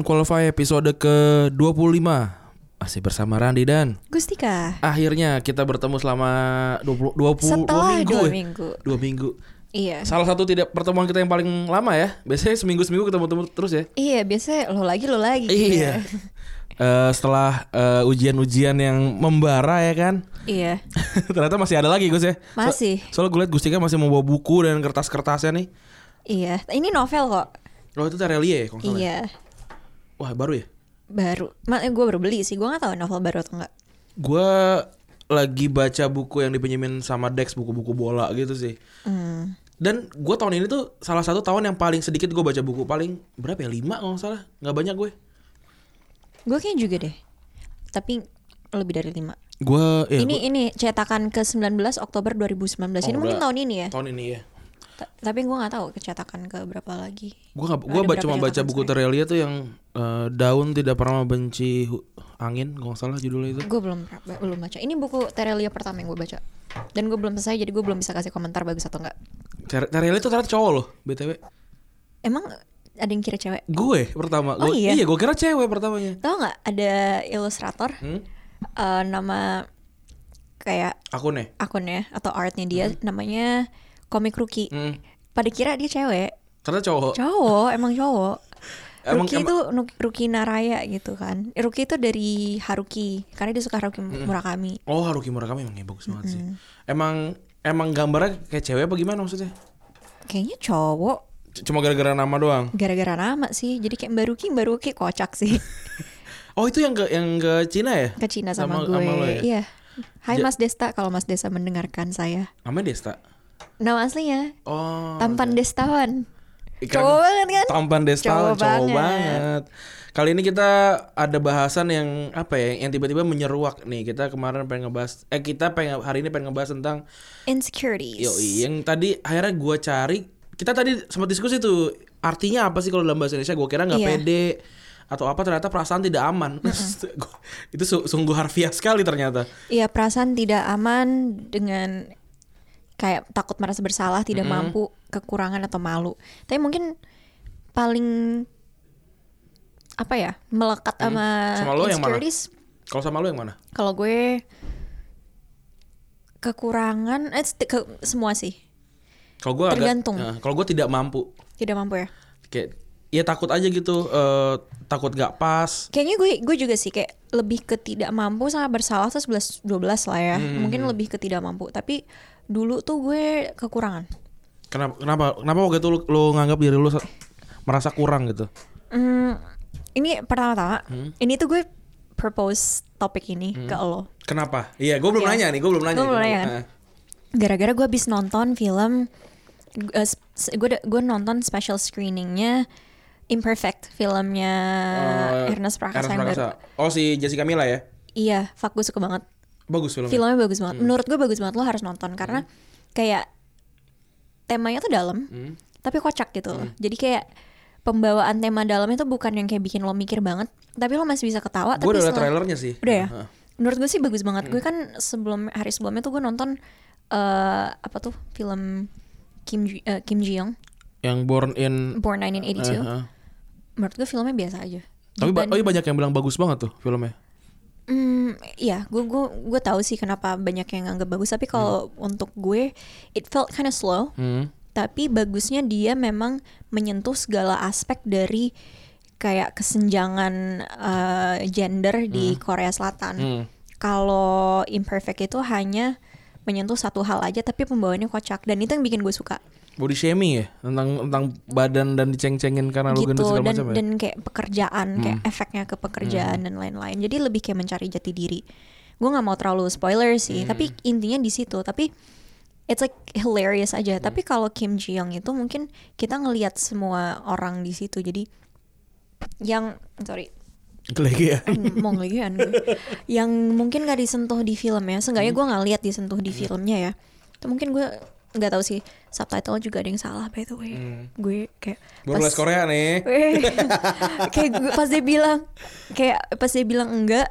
Unqualified episode ke-25 Masih bersama Randi dan Gustika. Akhirnya kita bertemu selama 20, 20 Setelah minggu dua ya? minggu. Dua minggu Iya. Salah satu tidak pertemuan kita yang paling lama ya Biasanya seminggu-seminggu ketemu-temu terus ya Iya, biasanya lo lagi lo lagi. Iya Eh, Setelah eh, ujian-ujian yang membara ya kan Iya. Ternyata masih ada lagi Gus ya So- Masih. Soalnya gue liat Gustika masih mau bawa buku dan kertas-kertasnya nih Iya. Ini novel kok. Oh itu Terelie ya kalau nggak salah ya? Wah baru ya Baru. Ma gue baru beli sih. Gue nggak tahu novel baru atau enggak. Gue lagi baca buku yang dipinjemin sama Dex buku-buku bola gitu sih. Hmm. Dan gue tahun ini tuh salah satu tahun yang paling sedikit gue baca buku paling berapa ya lima kalau nggak salah nggak banyak gue. Gue kayaknya juga deh. Tapi lebih dari lima. Gue ya, ini ini cetakan ke 19 Oktober 2019. Oh, ini mungkin udah. tahun ini ya. tahun ini ya. Ta- tapi gue nggak tahu kecetakan ke berapa lagi. Gue nggak Ada gue berapa cuma baca buku? Terelia tuh yang eh, daun tidak pernah membenci angin kalau nggak salah judulnya itu. Gue belum belum baca. Ini buku Terelia pertama yang gue baca. Dan gue belum selesai jadi gue belum bisa kasih komentar bagus atau enggak. Ter- Terelia itu ternyata cowok loh btw. Emang ada yang kira cewek? Gue pertama. Oh, Gua- iya? gue kira cewek pertamanya. Tahu nggak ada ilustrator Hmm? eh, nama kayak Aku nih. akunnya atau artnya dia namanya Komik Rookie. Hmm. Pada kira dia cewek. Ternyata cowok. Cowok, emang cowok. Emang- Ruki emang- itu Nu- Ruki Naraya gitu kan. Ruki itu dari Haruki karena dia suka Haruki Murakami. Oh Haruki Murakami emang bagus banget sih. Emang emang gambarnya kayak cewek apa gimana maksudnya? Kayaknya cowok C- Cuma gara-gara nama doang. gara-gara nama sih. Jadi kayak Mbak Ruki, Mbak Ruki kocak sih. Oh itu yang ke yang ke Cina ya? Ke Cina sama, Sama- gue. sama lo ya? Iya. Hai Ja- Mas Desta kalau Mas Desta mendengarkan saya. Namanya Desta. Nama aslinya Oh. Tampan Destawan. Ikan- Cowok banget kan? Tampan Desta Cowok cowok, banget. banget. Kali ini kita ada bahasan yang apa ya? Yang tiba-tiba menyeruak nih. Kita kemarin pengen ngebahas eh kita pengen hari ini pengen ngebahas tentang Insecurities. Yoi, yang tadi akhirnya gua cari kita tadi sempat diskusi tuh artinya apa sih kalau dalam bahasa Indonesia? Gue kira nggak Iya. pede atau apa ternyata perasaan tidak aman. itu su- sungguh harfiah sekali ternyata. Iya perasaan tidak aman dengan kayak takut merasa bersalah, tidak mampu, kekurangan atau malu. Tapi mungkin paling apa ya melekat sama, Sama lo yang mana? Kalau sama lu yang mana? Kalau gue kekurangan, eh ke, semua sih Kalau gue agak, Tergantung. Nah, kalau gue tidak mampu, tidak mampu ya. kayak ya takut aja gitu, eh, takut gak pas. Kayaknya gue gue juga sih kayak lebih ke tidak mampu sama bersalah tuh 11 12 lah ya. Hmm. Mungkin lebih ke tidak mampu, tapi dulu tuh gue kekurangan. Kenapa? Kenapa? Kenapa waktu itu lu, lu nganggap diri lu se- merasa kurang gitu? Hmm, ini pertama-tama, Hmm. ini tuh gue propose topik ini ke lo. Kenapa? Iya, gue belum Iya. nanya nih, gue belum nanya. Gue belum nanya kan? Gara-gara gue habis nonton film, eh, gue da- gue nonton special screeningnya Imperfect, filmnya Eh, Ernest Prakasa Ernest yang baru. Prakasa. Oh si Jessica Mila ya? Iya, fuck gue suka banget. Bagus filmnya. Filmnya bagus banget. Hmm. Menurut gue bagus banget lo harus nonton karena kayak temanya tuh dalam, Hmm. tapi kocak gitu loh. Jadi kayak pembawaan tema dalamnya tuh bukan yang kayak bikin lo mikir banget, tapi lo masih bisa ketawa. Gue udah liat trailernya sih. Udah ya? Heeh. Menurut gue sih bagus banget. Hmm. Gue kan sebelum hari sebelumnya tuh gue nonton eh apa tuh film Kim eh, Kim Ji Young Yang Born in. Born 1982. Heeh. Menurut gue filmnya biasa aja. Tapi oh iya banyak yang bilang bagus banget tuh filmnya. Hmm, iya, gue gue gue tahu sih kenapa banyak yang nganggap bagus. Tapi kalau untuk gue, it felt kind of slow. Hmm. Tapi bagusnya dia memang menyentuh segala aspek dari kayak kesenjangan eh, gender di Korea Selatan. Hmm. Kalau imperfect itu hanya menyentuh satu hal aja, tapi pembawaannya kocak. Dan itu yang bikin gue suka. Body shaming ya? Tentang tentang badan dan diceng-cengin karena lu gendut gitu segala dan macam ya. dan kayak pekerjaan kayak efeknya ke pekerjaan dan lain-lain. Jadi lebih kayak mencari jati diri. Gue nggak mau terlalu spoiler sih tapi intinya di situ. Tapi it's like hilarious aja. Tapi kalau Kim Ji Young itu mungkin kita ngelihat semua orang di situ. Jadi yang sorry. Ya. mau gue. Yang mungkin gak disentuh di film ya seenggaknya gue nggak lihat disentuh di filmnya ya. Itu mungkin gue nggak tahu sih subtitle juga ada yang salah by the way gue kayak Baru les Korea nih. Kayak gue pas dia bilang kayak pas dia bilang enggak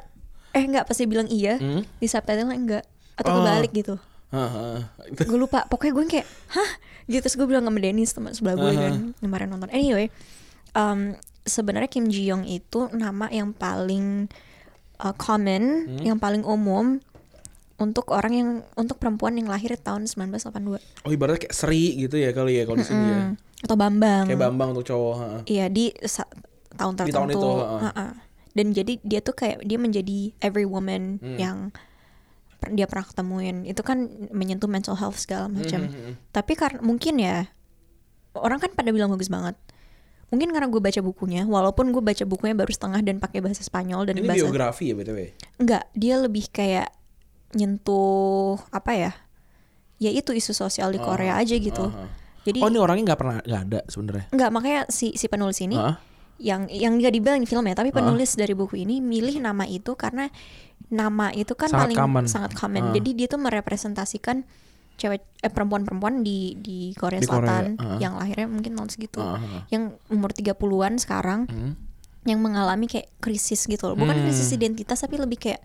eh enggak pas dia bilang iya Hmm? di subtitle enggak atau Oh. kebalik gitu Heeh. Itu- gue lupa pokoknya gue kayak hah gitu terus gue bilang sama Dennis teman sebelah gue kan kemarin nonton anyway um, sebenarnya Kim Ji Young itu nama yang paling uh, common, Hmm. yang paling umum untuk orang yang untuk perempuan yang lahir tahun 1982. Oh ibaratnya kayak Sri gitu ya kali ya kalau di sini ya. Hmm. Atau Bambang. Kayak Bambang untuk cowok. ha. Iya di tahun Di tertentu. tahun itu, ha-ha. Ha-ha. Dan jadi dia tuh kayak dia menjadi every woman Hmm. yang dia pernah ketemuin. Itu kan menyentuh mental health segala macam. Hmm, Tapi karena mungkin ya orang kan pada bilang bagus banget. Mungkin karena gue baca bukunya, walaupun gue baca bukunya baru setengah dan pakai bahasa Spanyol dan Ini bahasa biografi ya btw. enggak, dia lebih kayak nyentuh apa ya? Ya itu isu sosial di Korea aja gitu. aha. Jadi Oh ini orangnya nggak pernah nggak ada sebenarnya. enggak makanya si si penulis ini Hah? yang yang nggak dibilang di film ya, tapi penulis dari buku ini milih nama itu karena nama itu kan Sangat paling common. sangat common. Ah. Jadi dia tuh merepresentasikan cewek eh, perempuan-perempuan di di Korea Di Korea, Selatan ah. yang lahirnya mungkin tahun segitu. Ah. Yang umur 30-an sekarang Hmm. yang mengalami kayak krisis gitu loh. Bukan Hmm. krisis identitas tapi lebih kayak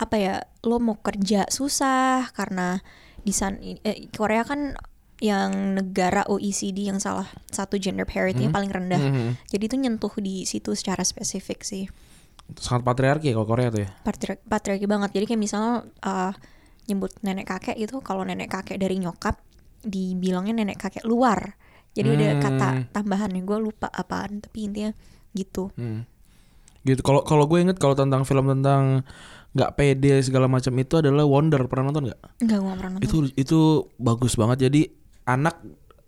apa ya? Lo mau kerja susah karena di sana eh, Korea kan yang negara OECD yang salah satu gender parity-nya paling rendah. Hmm. Jadi itu nyentuh di situ secara spesifik sih. Sangat patriarki ya kalau Korea tuh ya. Patri- patriarki banget. Jadi kayak misalnya uh, nyebut nenek kakek itu kalau nenek kakek dari nyokap dibilangnya nenek kakek luar. Jadi ada Hmm. kata tambahannya gue lupa apaan tapi intinya gitu. Hmm. Gitu. Kalau kalau gue inget kalau tentang film tentang nggak pede segala macam itu adalah Wonder. Pernah nonton nggak? Enggak gue gak pernah nonton. Itu itu bagus banget. Jadi anak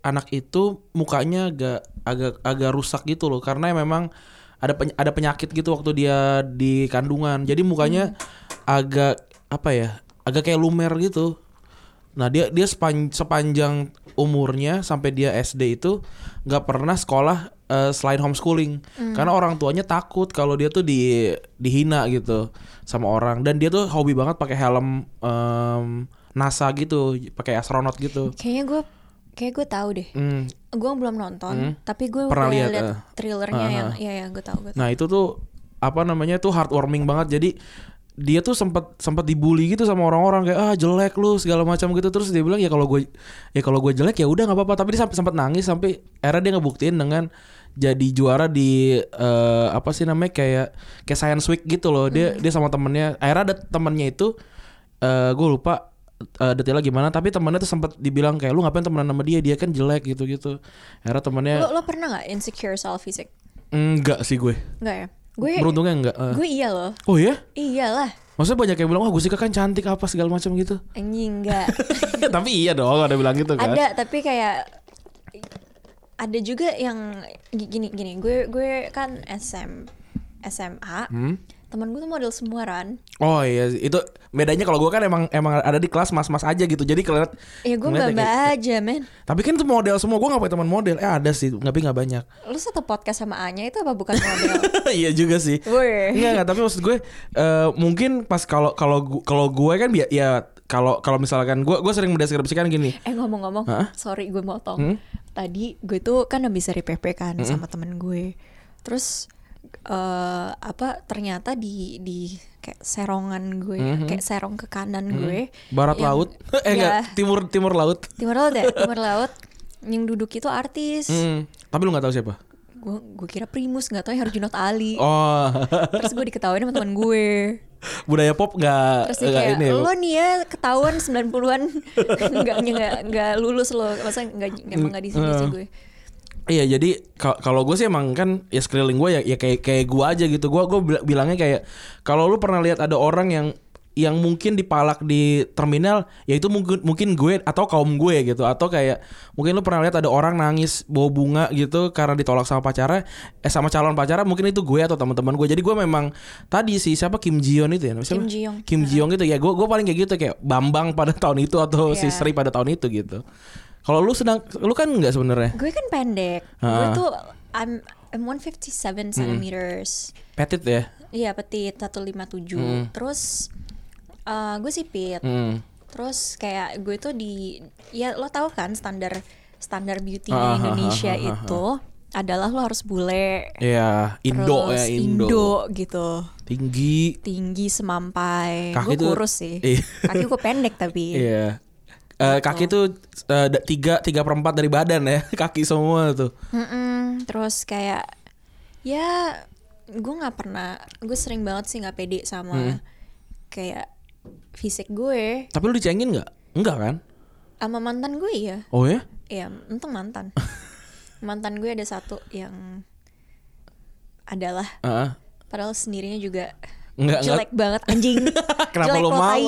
anak itu mukanya agak agak agak rusak gitu loh karena memang ada peny- ada penyakit gitu waktu dia di kandungan. Jadi mukanya agak apa ya? Agak kayak lumer gitu. Nah, dia dia sepan- sepanjang umurnya sampai dia SD itu nggak pernah sekolah eh, selain homeschooling. Karena orang tuanya takut kalau dia tuh di dihina gitu sama orang dan dia tuh hobi banget pakai helm em, NASA gitu, pakai astronot gitu. Kayaknya gue kayak gue tahu deh. Hmm. Gue belum nonton, tapi gue Pernah lihat, eh. trailernya Ah, yang ya ya gue tahu gue. Nah, itu tuh apa namanya tuh heartwarming banget. Jadi dia tuh sempat sempat dibully gitu sama orang-orang kayak ah jelek lu segala macam gitu terus dia bilang ya kalau gue ya kalau gue jelek ya udah nggak apa-apa tapi dia sampai sempat nangis sampai akhirnya dia ngebuktiin dengan jadi juara di eh, apa sih namanya kayak kayak science week gitu loh dia dia sama temennya akhirnya ada temennya itu eh gue lupa eh, detailnya gimana tapi temennya tuh sempat dibilang kayak lu ngapain temenan sama dia dia kan jelek gitu gitu akhirnya temennya Lo, lo pernah nggak insecure soal fisik? enggak sih gue Enggak ya? Gue beruntungnya enggak eh. gue iya loh. oh ya Iyalah. Maksudnya banyak yang bilang, wah Gusika kan cantik apa segala macam gitu. Anjing enggak. Tapi iya dong ada bilang gitu kan. ada tapi kayak ada juga yang gini gini gue gue kan SM SMA Hmm? temen gue tuh model semua Ran Oh iya, itu bedanya kalau gue kan emang emang ada di kelas mas-mas aja gitu. Jadi keliat ya gue mbak kayak- aja men Tapi kan itu model semua, gue gak punya teman model. Eh ada sih, tapi gak banyak. lu satu podcast sama Anya itu apa bukan model iya juga sih. Enggak enggak, tapi maksud gue eh, mungkin pas kalau kalau kalau gue kan ya kalau kalau misalkan gue gue sering mendeskripsikan gini. eh ngomong-ngomong sorry gue motong. Hmm? tadi gue tuh kan habis dari PP kan sama temen gue terus eh apa ternyata di di kayak serongan gue kayak serong ke kanan gue Barat yang- laut. eh enggak, ya, timur timur laut. timur laut ya? Timur laut. Yang duduk itu artis. Hmm, tapi lu gak tahu siapa? Gue gue kira Primus nggak tahu Herjunot Ali. Oh, terus gue diketawain sama teman gue. Budaya pop gak, terus dia nggak kayak ini ya, lo nih ya ketahuan 90-an nggak nggak nggak lulus lo. Masa nggak emang nggak di sini sih gue. Iya jadi ka- kalau gue sih emang kan ya sekeliling gue ya, ya kayak kayak gue aja gitu. Gue gue bil- bilangnya kayak kalau lu pernah lihat ada orang yang yang mungkin dipalak di terminal ya itu mungkin mungkin gue atau kaum gue gitu. Atau kayak mungkin lu pernah lihat ada orang nangis bawa bunga gitu karena ditolak sama pacarnya eh sama calon pacarnya mungkin itu gue atau teman-teman gue. Jadi gue memang tadi sih siapa? Kim Ji Yeon itu ya? Siapa? Kim Ji Young. Kim Ji Young itu. Ya gue gue paling kayak gitu kayak Bambang pada tahun itu atau si Iya. Sri pada tahun itu gitu. Kalau lu sedang lu kan nggak sebenarnya? Gue kan pendek. Gue tuh I'm I'm 157 centimeters. Petit ya? Iya petit 157 terus eh, gue sipit Hmm. terus kayak gue tuh di ya lo tahu kan standar standar beauty Ah, di ah, Indonesia ah, ah, ah, itu adalah lo harus bule Iya, Indo terus ya Indo. gitu Tinggi. tinggi semampai Kaki gue tuh- kurus sih Iya. kaki gue pendek tapi Iya. Eh, kaki tuh da- tiga tiga perempat dari badan ya kaki semua tuh. Mm-mm, terus kayak ya gue nggak pernah gue sering banget sih nggak pede sama Hmm. kayak fisik gue Tapi lu dicengin nggak? Enggak kan? sama mantan gue ya Oh ya? ya untung mantan mantan gue ada satu yang adalah Heeh. padahal sendirinya juga Enggak, jelek banget anjing Kenapa Jelek lu mau? tai.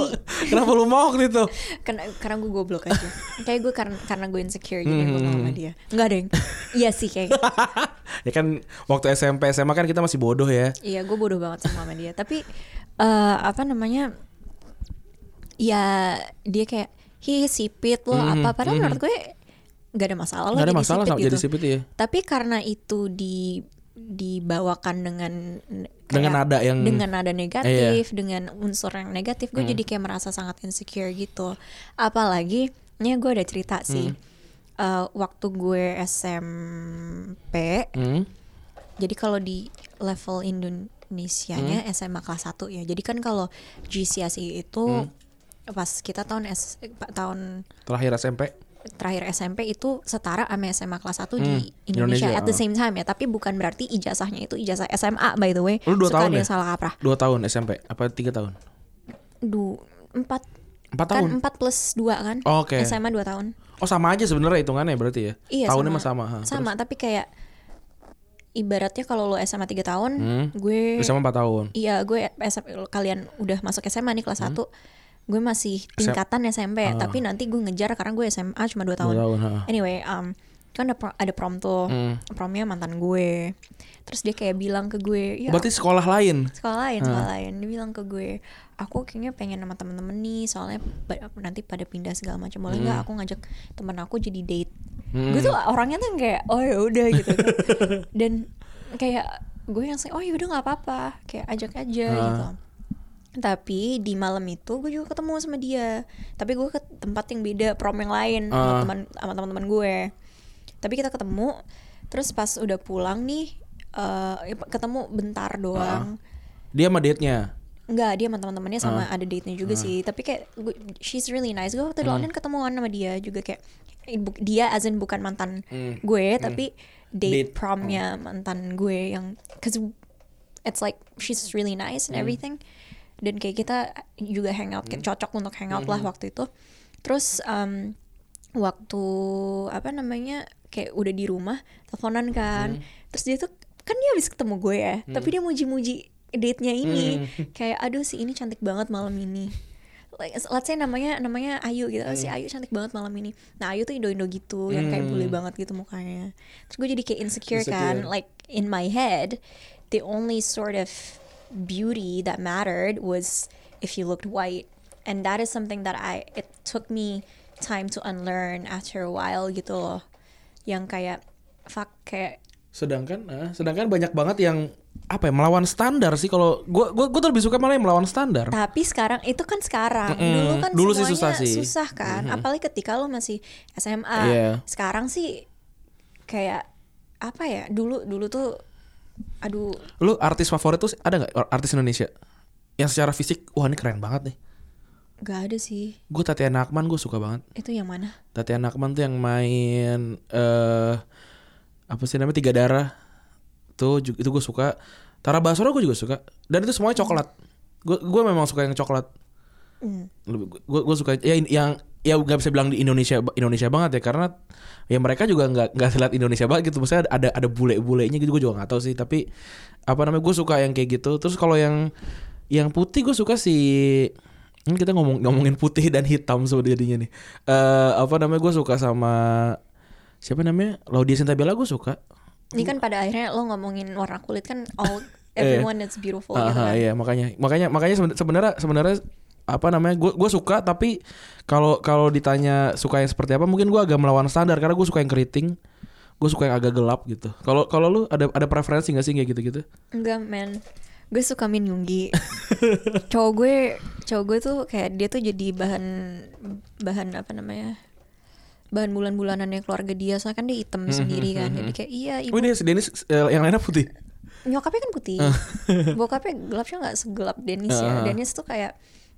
Kenapa lu mau waktu itu? karena karena gue goblok aja kayak gue karena karena gue insecure gitu gue Hmm. mau sama dia nggak deng iya sih kayak ya kan waktu SMP SMA kan kita masih bodoh ya. iya gue bodoh banget sama sama dia tapi eh, apa namanya ya dia kayak hi sipit lo Mhm, apa padahal mhm. menurut gue nggak ada masalah lo Nggak ada jadi masalah sipit gitu jadi sipit ya. tapi karena itu di dibawakan dengan Dengan nada yang- dengan nada negatif dengan unsur yang negatif gue Hmm. jadi kayak merasa sangat insecure gitu apalagi ini gue ada cerita sih Hmm. Eh, waktu gue SMP Hmm. jadi kalau di level Indonesianya Hmm. SMA kelas 1 ya jadi kan kalau GCSE itu Hmm. Pas kita tahun S, eh, tahun Terakhir SMP. terakhir SMP itu setara sama SMA kelas 1 Hmm, di Indonesia, Indonesia, at the ah. same time ya tapi bukan berarti ijazahnya itu ijazah SMA by the way Lu dua Suka tahun ya? salah kaprah Dua tahun SMP apa tiga tahun? du empat Empat kan tahun. empat plus dua kan Oh, Oke. SMA dua tahun Oh sama aja sebenarnya hitungannya berarti ya. iya Tahunnya sama mah sama. ha. sama tapi kayak ibaratnya kalau lo SMA 3 tahun Hmm. gue sama empat tahun. Iya, gue SM, kalian udah masuk SMA nih kelas Hmm. 1. Gue masih tingkatan SMP, tapi nanti gue ngejar karena gue SMA cuma 2 tahun. Ah. Dua tahun. ha. Anyway, um, kan ada, pro- ada prom tuh. Hmm. Promnya mantan gue. Terus dia kayak bilang ke gue, "Ya, Berarti sekolah lain. sekolah lain, sekolah lain." Dia bilang ke gue, "Aku kayaknya pengen sama temen-temen nih, soalnya nanti pada pindah segala macam. Boleh nggak aku ngajak temen aku jadi date?" Hmm. Gue tuh orangnya tuh kayak, "Oh ya udah" gitu kan. Dan kayak gue yang "Oh ya udah nggak apa-apa." Kayak ajak aja Ah. gitu. Tapi di malam itu gue juga ketemu sama dia. Tapi gue ke tempat yang beda, prom yang lain sama Ah. teman sama teman-teman gue. Tapi kita ketemu, terus pas udah pulang nih, eh, ketemu bentar doang. Dia sama date-nya. Enggak, dia sama teman-temannya sama Ah. ada date-nya juga sih. Tapi kayak gue- she's really nice. Gue waktu di Hmm. London ketemuan sama dia juga kayak eh, dia as in bukan mantan Hmm. gue, tapi date, Date. promnya mantan gue yang cause it's like she's really nice Hmm. and everything. Dan kayak kita juga hangout, kayak cocok untuk hangout Hmm. lah waktu itu. Terus um, waktu apa namanya kayak udah di rumah teleponan kan. Hmm. Terus dia tuh kan dia habis ketemu gue ya, tapi dia muji-muji date-nya ini Hmm. kayak aduh si ini cantik banget malam ini like, let's say namanya namanya Ayu gitu oh, si Hmm. Ayu cantik banget malam ini nah Ayu tuh indo-indo gitu yang kayak bule banget gitu mukanya terus gue jadi kayak insecure, kan Insecure. like in my head the only sort of beauty that mattered was if you looked white and that is something that I it took me time to unlearn after a while gitu loh yang kayak fuck kayak Sedangkan, ah, sedangkan banyak banget yang apa ya melawan standar sih kalau gua gua gua tuh lebih suka malah yang melawan standar. Tapi sekarang itu kan sekarang. Mm-mm. Dulu kan Dulu sih susah sih. susah kan. Apalagi ketika lo masih SMA. Iya. Sekarang sih kayak apa ya? Dulu dulu tuh aduh Lu artis favorit tuh ada nggak artis Indonesia yang secara fisik wah ini keren banget nih. gak ada sih. Gue Tatiana Akman gue suka banget. Itu yang mana? Tatiana Akman tuh yang main eh apa sih namanya tiga darah tuh itu gue suka. Tara Basro gue juga suka. Dan itu semuanya coklat. Gue gue memang suka yang coklat. Hmm. Gue gue suka ya yang ya nggak bisa bilang di Indonesia Indonesia banget ya karena ya mereka juga nggak nggak lihat Indonesia banget gitu. Maksudnya ada ada bule-bulenya gitu gue juga nggak tahu sih. Tapi apa namanya gue suka yang kayak gitu. Terus kalau yang yang putih gue suka si ini kita ngomong ngomongin putih dan hitam sebenarnya nih. Eh apa namanya gue suka sama siapa namanya Laudia Sintabella gue suka. Ini kan pada akhirnya lo ngomongin warna kulit kan all everyone is beautiful gitu Aha, kan. iya makanya makanya makanya seben- sebenarnya sebenarnya apa namanya gue gue suka tapi kalau kalau ditanya suka yang seperti apa mungkin gue agak melawan standar karena gue suka yang keriting gue suka yang agak gelap gitu. Kalau kalau lu ada ada preferensi gak sih kayak gitu gitu Enggak men. Gue suka Min Yoongi Cowok gue Cowok gue tuh kayak Dia tuh jadi bahan Bahan apa namanya Bahan bulan-bulanannya keluarga dia Soalnya kan dia hitam sendiri kan. Jadi kayak iya ibu oh ini Dennis eh, yang lainnya putih? Nyokapnya kan putih. Bokapnya gelapnya gak segelap Dennis ya. Ah. Dennis tuh kayak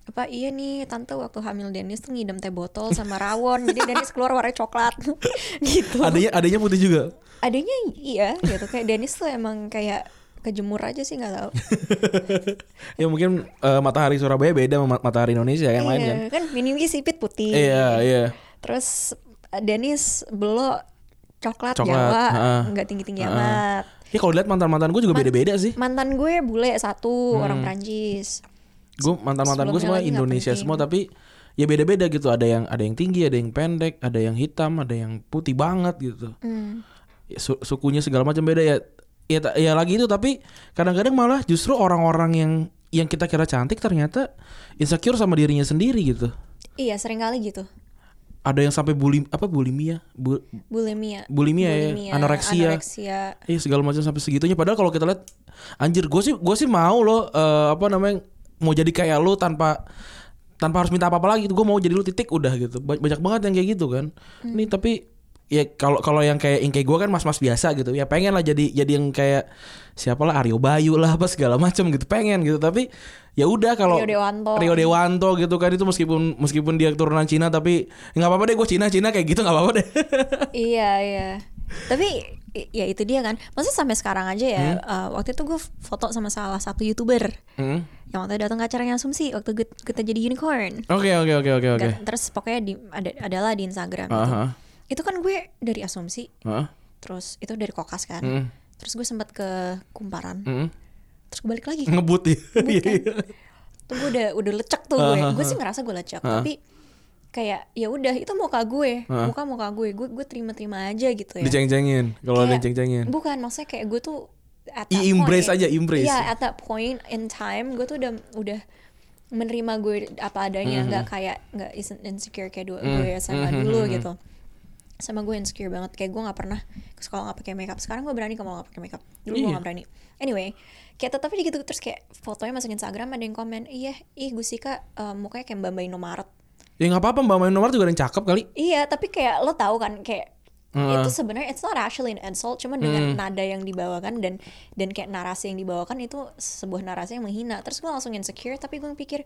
apa iya nih tante waktu hamil Dennis tuh ngidam teh botol sama rawon jadi Dennis keluar warna coklat gitu Adanya adanya putih juga. adanya iya gitu kayak Dennis tuh emang kayak kejemur aja sih nggak tahu ya mungkin eh, matahari Surabaya beda sama matahari Indonesia yang lain kan. iya, kan Miniwi sipit putih Iya, iya. terus eh, Dennis belok coklat, Coklat, Jawa nggak tinggi tinggi Heeh. amat Ya kalau lihat mantan-mantan gue juga beda-beda sih. mantan gue bule satu Hmm. orang Prancis Gue mantan-mantan gue Sebelumnya semua Indonesia penting. semua tapi ya beda-beda gitu. Ada yang ada yang tinggi, ada yang pendek, ada yang hitam, ada yang putih banget gitu. Hmm. Ya, su- sukunya segala macam beda ya. Ya, ya lagi itu tapi kadang-kadang malah justru orang-orang yang yang kita kira cantik ternyata insecure sama dirinya sendiri gitu. iya sering kali gitu Ada yang sampai bulim apa bulimia, Bu- bulimia bulimia, ya, anoreksia. anoreksia Iya segala macam sampai segitunya. Padahal kalau kita lihat, anjir, gue sih gue sih mau loh eh, apa namanya mau jadi kayak lu tanpa tanpa harus minta apa-apa lagi. Gue mau jadi lu titik udah gitu. Ba- Banyak banget yang kayak gitu kan. Ini tapi ya kalau kalau yang kayak yang kayak gue kan mas-mas biasa gitu. Ya pengen lah jadi jadi yang kayak siapa lah Aryo Bayu lah apa segala macam gitu pengen gitu. Tapi ya udah kalau Rio Dewanto. Rio Dewanto gitu kan itu meskipun meskipun dia keturunan Cina tapi nggak apa-apa deh gue Cina Cina kayak gitu nggak apa-apa deh. iya iya tapi ya itu dia kan maksudnya sampai sekarang aja ya Hmm. uh, waktu itu gue foto sama salah satu youtuber Hmm. yang waktu datang ke acaranya asumsi waktu gue- kita jadi unicorn Oke oke oke oke oke. Terus pokoknya di ada adalah di Instagram gitu. Aha. itu kan gue dari asumsi Hah? terus itu dari kokas kan Hmm. terus gue sempat ke kumparan Hmm. terus gue balik lagi ngebut ya. Ngebut kan. Tuh gue udah udah lecek tuh gue gue sih ngerasa gue lecek tapi kayak ya udah itu muka gue muka muka gue gue gue terima terima aja gitu ya Diceng-cengin. Kalau ada ceng-cengin. bukan maksudnya kayak gue tuh at I- that embrace point- aja, embrace. Iya, at that point in time gue tuh udah udah menerima gue apa adanya, Mhm. nggak kayak nggak isn't insecure kayak dua gue sama Mhm, dulu mhm. gitu. Sama gue insecure banget, kayak gue nggak pernah ke sekolah nggak pakai makeup. Sekarang gue berani kalau nggak pakai makeup. Dulu gue Iya. nggak berani. Anyway, kayak tetap aja gitu terus kayak fotonya masuk Instagram ada yang komen, iya, ih Gusika eh, mukanya kayak Mbak Mbak. Ya nggak apa-apa Mbak Main nomor juga ada yang cakep kali. Iya, tapi kayak lo tahu kan kayak Heeh. itu sebenarnya it's not actually an insult, cuma dengan nada yang dibawakan dan dan kayak narasi yang dibawakan itu sebuah narasi yang menghina. Terus gue langsung insecure, tapi gue pikir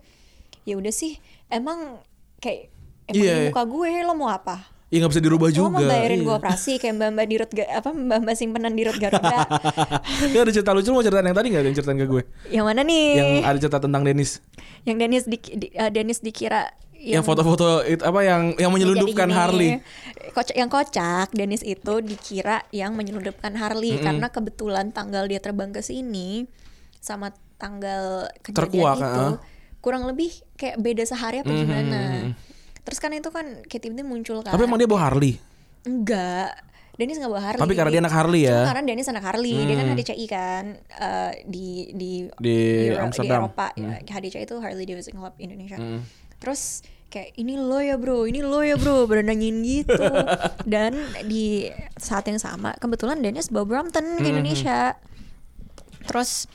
ya udah sih, emang kayak emang Iya, iya. muka gue lo mau apa? Ya nggak bisa dirubah Lo juga. mau bayarin iya. gue operasi kayak mbak mbak di Rut apa mbak mbak simpenan di Rut Garuda? Ya ada cerita lucu lu mau ceritain yang tadi nggak? Yang ceritain ke gue. yang mana nih? Yang ada cerita tentang Dennis. Yang Dennis di, di- eh, Dennis dikira Yang foto-foto itu apa yang yang menyelundupkan gini, Harley. Kocak, yang kocak Dennis itu dikira yang menyelundupkan Harley karena kebetulan tanggal dia terbang ke sini sama tanggal Terkuak, kejadian itu heeh. kurang lebih kayak beda sehari apa Mhm, gimana. mhm. Terus kan itu kan kayak tiba-tiba muncul kan. Tapi emang dia bawa Harley. enggak. Dennis nggak bawa Harley. Tapi karena dia anak Harley ya. karena Dennis anak Harley, dia kan HDCI kan eh, di di Di Euro- Amsterdam. Eropa. Ya, HDCI itu Harley Davidson Club Indonesia. Hmm. Terus kayak ini lo ya bro, ini lo ya bro, berenangin gitu. Dan di saat yang sama kebetulan Dennis bawa Brompton ke Indonesia. Terus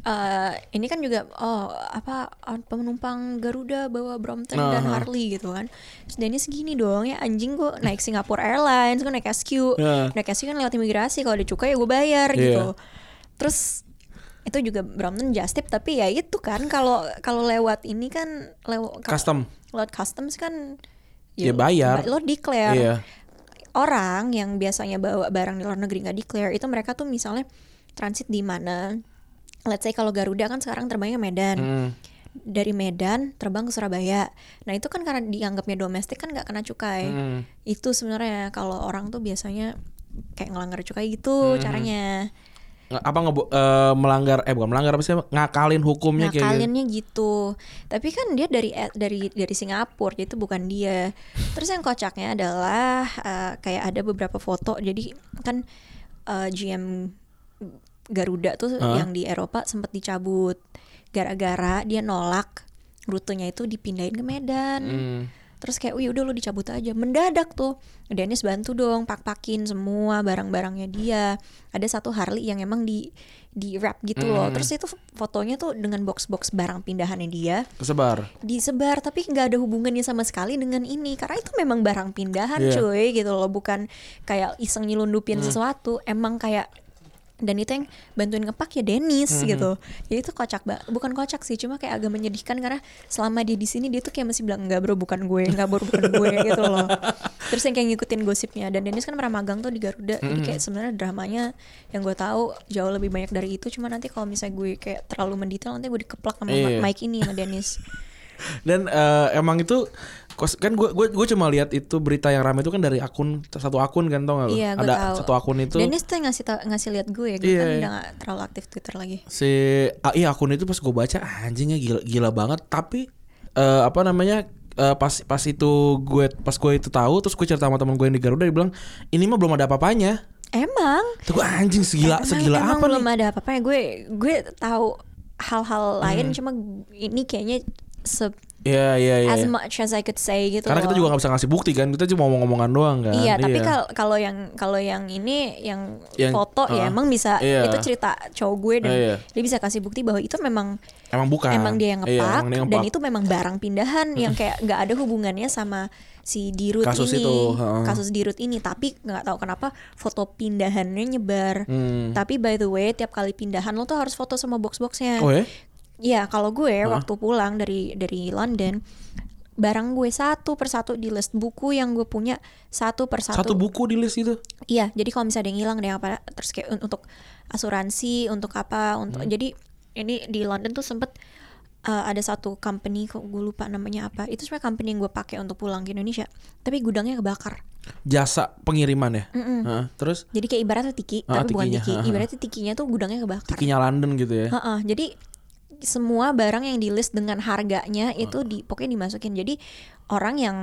eh ini kan juga oh apa penumpang Garuda bawa Brompton dan Aha. Harley gitu kan. Terus Dennis gini dong ya anjing gue naik Singapore Airlines, gue naik SQ. Ya. Naik SQ kan lewat imigrasi kalau ada cukai ya gue bayar Iya. gitu. Terus itu juga Brompton just tip tapi ya itu kan kalau kalau lewat ini kan lewat Custom. lewat customs kan Ya bayar. lo declare Iya. orang yang biasanya bawa barang di luar negeri nggak declare itu mereka tuh misalnya transit di mana let's say kalau Garuda kan sekarang terbangnya Medan Hmm. dari Medan terbang ke Surabaya nah itu kan karena dianggapnya domestik kan nggak kena cukai Hmm. itu sebenarnya kalau orang tuh biasanya kayak ngelanggar cukai gitu Hmm. caranya apa ngebo eh, melanggar eh bukan melanggar apa sih ngakalin hukumnya kayak gitu. gitu Tapi kan dia dari eh, dari dari Singapura Jadi itu bukan dia Terus yang kocaknya adalah eh, Kayak ada beberapa foto Jadi kan eh, GM Garuda tuh Hah? yang di Eropa sempat dicabut Gara-gara dia nolak Rutenya itu dipindahin ke Medan Hmm. Terus kayak, wih udah lo dicabut aja. Mendadak tuh. Dennis bantu dong Pak-pakin semua barang-barangnya dia. Ada satu Harley yang emang di di wrap gitu loh. Hmm. Terus itu fotonya tuh dengan box-box barang pindahannya dia. Kesebar. Disebar tapi nggak ada hubungannya sama sekali dengan ini. Karena itu memang barang pindahan Iya. cuy gitu loh. Bukan kayak iseng nyelundupin sesuatu. Emang kayak dan itu yang bantuin ngepak ya Dennis gitu. Jadi itu kocak banget bukan kocak sih cuma kayak agak menyedihkan karena selama dia di sini dia tuh kayak masih bilang enggak bro bukan gue enggak bro bukan gue gitu loh. Terus yang kayak ngikutin gosipnya. Dan Dennis kan pernah magang tuh di Garuda. Jadi kayak sebenarnya dramanya yang gue tahu jauh lebih banyak dari itu. Cuma nanti kalau misalnya gue kayak terlalu mendetail nanti gue dikeplak sama Iya. Mike ini sama Dennis. Dan eh, emang itu kan gue gue gue cuma lihat itu berita yang ramai itu kan dari akun satu akun kan tau gak lo? Iya, Ada tahu. satu akun itu Dennis tuh ngasih ngasih lihat gue gue Iya, kan iya. udah gak terlalu aktif Twitter lagi si ah, iya akun itu pas gue baca anjingnya gila gila banget tapi eh, apa namanya eh, pas pas itu gue pas gue itu tahu terus gue cerita sama teman gue yang di Garuda dia bilang ini mah belum ada apa-apanya emang tuh gue anjing segila Emang- segila emang apa belum nih ada apa-apa gue gue tahu hal-hal lain Hmm. cuma ini kayaknya se Iya iya iya as iya. much as I could say gitu karena kita loh. juga nggak bisa ngasih bukti kan kita cuma ngomong-ngomongan doang kan Iya, tapi kal- kalau yang kalau yang ini yang, Yang- foto ya ah, emang bisa iya. itu cerita cowok gue dan Ah, iya. dia bisa kasih bukti bahwa itu memang emang bukan emang dia yang Iya, ngepak emang dia dan itu memang barang pindahan yang kayak nggak ada hubungannya sama si dirut Kasus ini itu, heeh. kasus dirut ini tapi nggak tahu kenapa foto pindahannya nyebar Hmm. tapi by the way tiap kali pindahan lo tuh harus foto sama box-boxnya oh ya Iya, kalau gue waktu pulang dari dari London, barang gue satu persatu di list buku yang gue punya satu persatu. satu buku di list itu Iya, jadi kalau misalnya ada yang hilang ada yang apa terus kayak un- untuk asuransi, untuk apa, untuk Hmm. jadi ini di London tuh sempet uh, ada satu company kok gue lupa namanya apa. Itu sebenarnya company yang gue pakai untuk pulang ke Indonesia, tapi gudangnya kebakar. jasa pengiriman ya Heeh, terus Jadi kayak ibaratnya tiki, Ah, tapi bukan tikinya, tiki. ha, ha. Ibaratnya tikinya tuh gudangnya kebakar. tikinya London gitu ya Heeh, jadi semua barang yang di list dengan harganya itu di pokoknya dimasukin. Jadi orang yang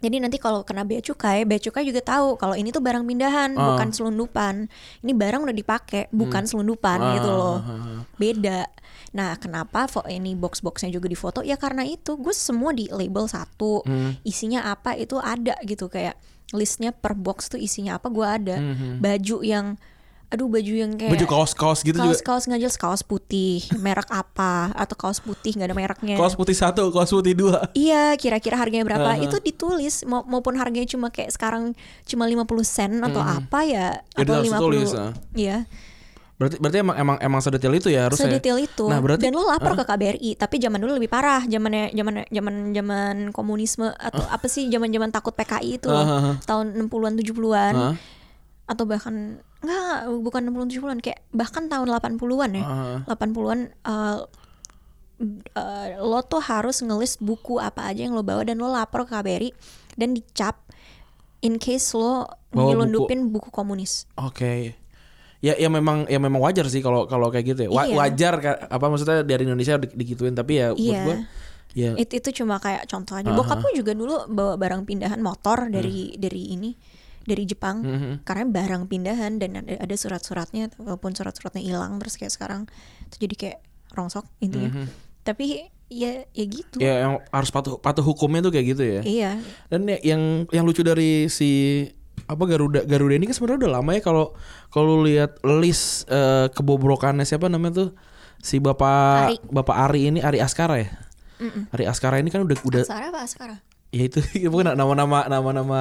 jadi nanti kalau kena bea cukai, bea cukai juga tahu kalau ini tuh barang pindahan, Ah. bukan selundupan. Ini barang udah dipakai, bukan selundupan gitu loh. Ah, ah, ah. Beda. Nah, kenapa ini box-boxnya juga difoto? Ya karena itu gue semua di label satu. Hmm. Isinya apa itu ada gitu kayak listnya per box tuh isinya apa gue ada. Baju yang aduh baju yang kayak Hmm, baju kaos-kaos gitu kaos juga. Kaos nggak jelas kaos putih. Merek apa? Atau kaos putih nggak ada mereknya. Kaos putih satu kaos putih dua. Iya kira-kira harganya berapa? Uh-huh. itu ditulis mau maupun harganya cuma kayak sekarang cuma 50 sen atau apa ya? Ya, atau 50 tulis, ah. iya. Berarti berarti emang emang emang sedetail itu ya harusnya ya? sedetail itu. Nah berarti dan lo lapor ke KBRI tapi zaman dulu lebih parah. Zamannya zaman zaman zaman komunisme atau apa sih? Zaman zaman takut PKI itu loh, Uh-huh. tahun 60-an 70-an Hah? atau bahkan enggak bukan 60-an 70-an kayak bahkan tahun 80-an ya Heeh. 80-an eh, eh, lo tuh harus ngelis buku apa aja yang lo bawa dan lo lapor ke KBRI dan dicap in case lo Bawa nyelundupin buku. komunis. Oke. Ya ya memang ya memang wajar sih kalau kalau kayak gitu ya. Wa- Iya. Wajar apa maksudnya dari Indonesia di- digituin tapi ya buat Iya. gua ya Itu itu cuma kayak contoh aja. Aha. Bokap gue juga dulu bawa barang pindahan motor dari Hmm. dari ini dari Jepang Mhm. karena barang pindahan dan ada, ada surat-suratnya walaupun surat-suratnya hilang terus kayak sekarang itu jadi kayak rongsok intinya. Mhm. Tapi ya ya gitu. ya yang harus patuh patuh hukumnya tuh kayak gitu ya. Iya. Dan ya, yang yang lucu dari si apa Garuda Garuda ini kan sebenarnya udah lama ya kalau kalau lihat list eh, kebobrokannya siapa namanya tuh si Bapak Ari. Bapak Ari ini Ari Askara ya. Mm-mm. Ari Askara ini kan udah udah Askara apa Askara? ya itu bukan nama-nama nama-nama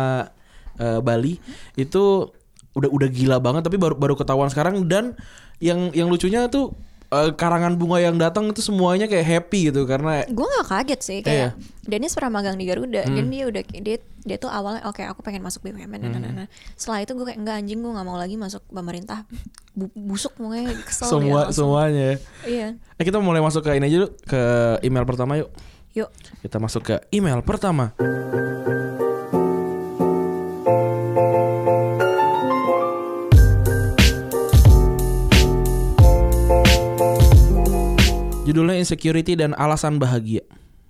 eh, Bali itu udah udah gila banget tapi baru baru ketahuan sekarang dan yang yang lucunya tuh eh, karangan bunga yang datang itu semuanya kayak happy gitu karena gue nggak kaget sih Iya. kayak Dennis pernah magang di Garuda dan Hmm. dia udah dia dia tuh awalnya oke aku pengen masuk BUMN nah, nah, nah, nah. setelah itu gue kayak enggak anjing gue nggak mau lagi masuk pemerintah Bu- busuk pokoknya kesel semua langsung. semuanya iya eh kita mulai masuk ke ini aja dulu ke email pertama yuk yuk kita masuk ke email pertama Insecurity dan Alasan Bahagia.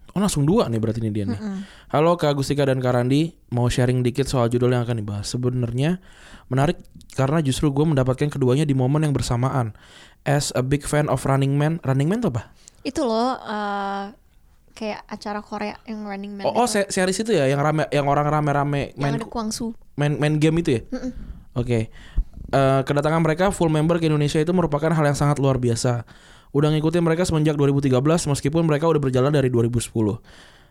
Oh langsung dua nih berarti ini dia nih. Halo Kak Gustika dan Kak Randi, mau sharing dikit soal judul yang akan dibahas. Sebenarnya menarik karena justru gue mendapatkan keduanya di momen yang bersamaan. As a big fan of Running Man, Running Man tuh apa? itu loh eh, kayak acara Korea yang Running Man Oh, oh se- series itu ya yang rame yang orang rame-rame yang main ada Kwangsu main main game itu ya? Oke. Eh, kedatangan mereka full member ke Indonesia itu merupakan hal yang sangat luar biasa. Udah ngikutin mereka semenjak 2013 meskipun mereka udah berjalan dari 2010.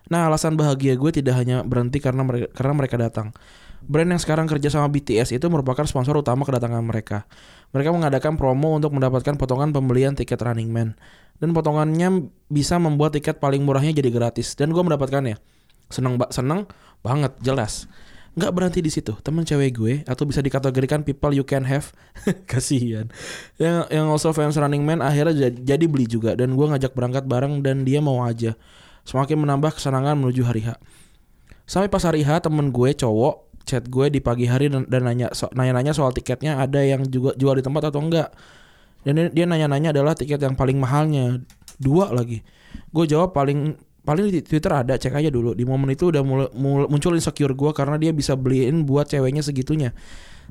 Nah, alasan bahagia gue tidak hanya berhenti karena mereka, karena mereka datang. Brand yang sekarang kerja sama BTS itu merupakan sponsor utama kedatangan mereka. Mereka mengadakan promo untuk mendapatkan potongan pembelian tiket Running Man. Dan potongannya bisa membuat tiket paling murahnya jadi gratis. Dan gue mendapatkannya. Seneng, ba seneng banget, jelas. Nggak berhenti di situ. Temen cewek gue atau bisa dikategorikan people you can have. Kasihan. Yang yang also fans Running Man akhirnya jadi, beli juga dan gue ngajak berangkat bareng dan dia mau aja. Semakin menambah kesenangan menuju hari H. Sampai pas hari H temen gue cowok chat gue di pagi hari dan, dan nanya so, nanya-nanya soal tiketnya ada yang juga jual di tempat atau enggak. Dan dia- dia nanya-nanya adalah tiket yang paling mahalnya dua lagi. Gue jawab paling paling di Twitter ada cek aja dulu. Di momen itu udah mulai, mul- muncul insecure gue karena dia bisa beliin buat ceweknya segitunya.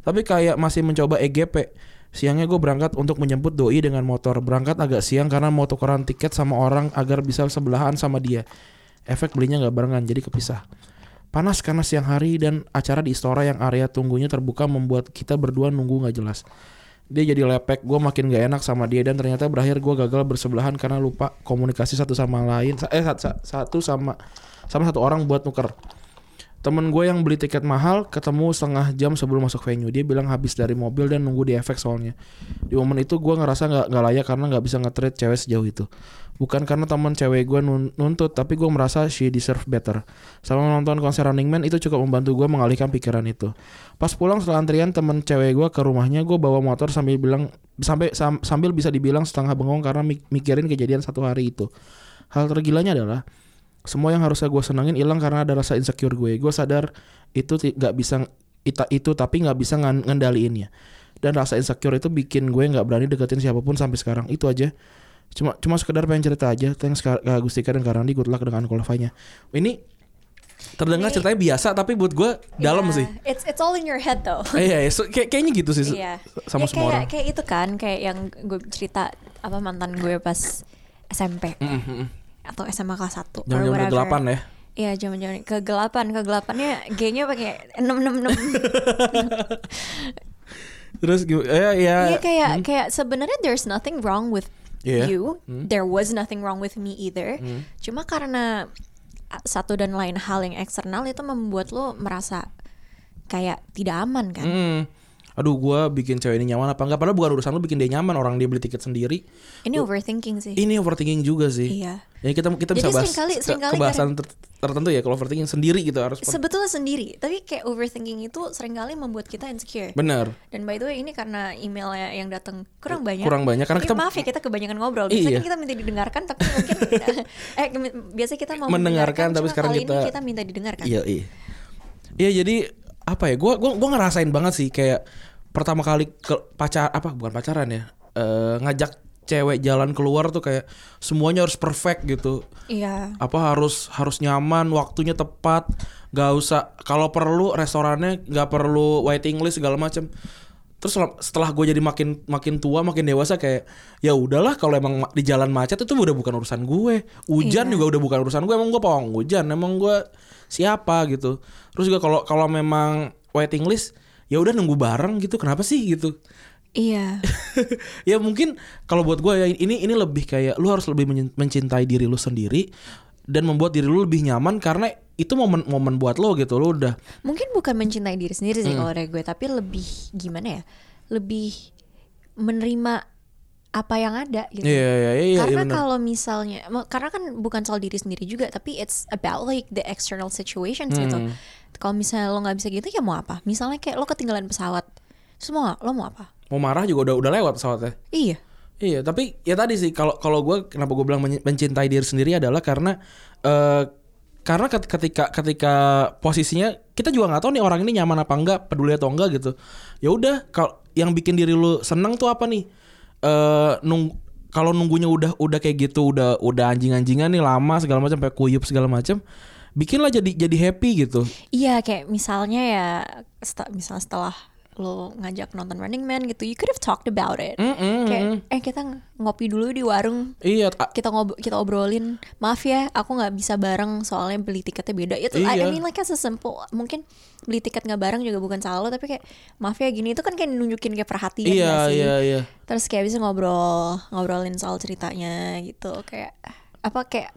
Tapi kayak masih mencoba EGP. Siangnya gue berangkat untuk menjemput doi dengan motor. Berangkat agak siang karena mau tukeran tiket sama orang agar bisa sebelahan sama dia. Efek belinya nggak barengan jadi kepisah. Panas karena siang hari dan acara di Istora yang area tunggunya terbuka membuat kita berdua nunggu nggak jelas. Dia jadi lepek, gue makin gak enak sama dia dan ternyata berakhir gue gagal bersebelahan karena lupa komunikasi satu sama lain. Eh sat- sa- satu sama sama satu orang buat nuker. Temen gue yang beli tiket mahal ketemu setengah jam sebelum masuk venue. Dia bilang habis dari mobil dan nunggu di efek soalnya. Di momen itu gue ngerasa nggak nggak layak karena nggak bisa nge-treat cewek sejauh itu. Bukan karena teman cewek gue nun- nuntut, tapi gue merasa she deserve better. Sama nonton konser Running Man itu cukup membantu gue mengalihkan pikiran itu. Pas pulang setelah antrian temen cewek gue ke rumahnya, gue bawa motor sambil bilang sampai sam- sambil bisa dibilang setengah bengong karena mik- mikirin kejadian satu hari itu. Hal tergilanya adalah semua yang harusnya gue senengin hilang karena ada rasa insecure gue. Gue sadar itu nggak bisa ita itu tapi nggak bisa ngendaliinnya. Dan rasa insecure itu bikin gue nggak berani deketin siapa pun sampai sekarang. Itu aja. Cuma cuma sekedar pengen cerita aja. Thanks Kak Gustika dan Kak Randi. Good luck dengan qualify-nya. Ini terdengar Ini- ceritanya biasa tapi buat gue dalam Yeah. sih. It's it's all in your head though. Iya, iya. So, kayak kayaknya gitu sih Iya. sama Ya, semua kayak, orang. Kayak itu kan, kayak yang gue cerita apa mantan gue pas SMP Mm, mm, mm. atau SMA kelas 1 Jangan-jangan kegelapan ya. Iya, zaman-zaman kegelapan, kegelapannya G-nya pakai 666. Terus gitu. Eh, ya. Iya kayak kayak sebenarnya there's nothing wrong with Iya. you. There was nothing wrong with me either. Cuma karena satu dan lain hal yang eksternal itu membuat lo merasa kayak tidak aman kan. Mm. Aduh, gue bikin cewek ini nyaman apa enggak? Padahal bukan urusan lu bikin dia nyaman. Orang dia beli tiket sendiri. Ini overthinking sih. Ini overthinking juga sih. Iya. Ya kita kita Jadi bisa bahas seringkali- sering kali kebahasan ter- tertentu ya kalau overthinking sendiri gitu harus Sebetulnya sendiri, tapi kayak overthinking itu sering kali membuat kita insecure. benar. Dan by the way ini karena emailnya yang datang kurang banyak. Kurang banyak, karena Jadi kita- maaf ya kita kebanyakan ngobrol. Biasanya Iya. kita minta didengarkan tapi mungkin eh biasa kita mau Mendengarkan, tapi sekarang kali kita- ini kita minta didengarkan. Iya, iya. Iya, jadi apa ya? Gua gua gua ngerasain banget sih kayak pertama kali ke pacar apa bukan pacaran ya. eh, ngajak cewek jalan keluar tuh kayak semuanya harus perfect gitu. Iya. apa harus harus nyaman waktunya tepat nggak usah kalau perlu restorannya nggak perlu waiting list segala macam terus setelah- gue jadi makin makin tua makin dewasa kayak ya udahlah kalau emang ma- di jalan macet itu udah bukan urusan gue hujan Iya. juga udah bukan urusan gue emang gue pawang hujan emang gue siapa gitu terus juga kalau kalau memang waiting list ya udah nunggu bareng gitu kenapa sih gitu Iya. ya mungkin kalau buat gue ya ini ini lebih kayak lu harus lebih men- mencintai diri lu sendiri dan membuat diri lu lebih nyaman karena itu momen momen buat lo gitu lu udah Mungkin bukan mencintai diri sendiri Hmm. sih kalau dari gue, tapi lebih gimana ya? Lebih menerima apa yang ada gitu. Iya, iya, iya, iya, karena bener. kalau misalnya, karena kan bukan soal diri sendiri juga, tapi it's about like the external situations gitu. Kalau misalnya lo nggak bisa gitu ya mau apa? Misalnya kayak lo ketinggalan pesawat, nggak? lo mau apa? mau marah juga udah udah lewat pesawatnya Iya. Iya, tapi ya tadi sih kalau kalau gue kenapa gue bilang men- mencintai diri sendiri adalah karena eh karena ket- ketika ketika posisinya kita juga nggak tahu nih orang ini nyaman apa enggak, peduli atau enggak gitu. Ya udah kalau yang bikin diri lu seneng tuh apa nih? Eh nung kalau nunggunya udah udah kayak gitu, udah udah anjing-anjingan nih lama segala macam sampai kuyup segala macam, bikinlah jadi jadi happy gitu. Iya kayak misalnya ya, seta- misalnya setelah lo ngajak nonton Running Man gitu, you could have talked about it. Mm-mm. Kayak eh kita ng- ngopi dulu di warung, Iya, kita ngob kita obrolin. Maaf ya, aku nggak bisa bareng soalnya beli tiketnya beda. Itu I- I Iya. mean like as a simple, mungkin beli tiket nggak bareng juga bukan salah lo, tapi kayak maaf ya gini itu kan kayak nunjukin kayak perhatian iya, sih. iya, iya. Terus kayak bisa ngobrol ngobrolin soal ceritanya gitu kayak apa kayak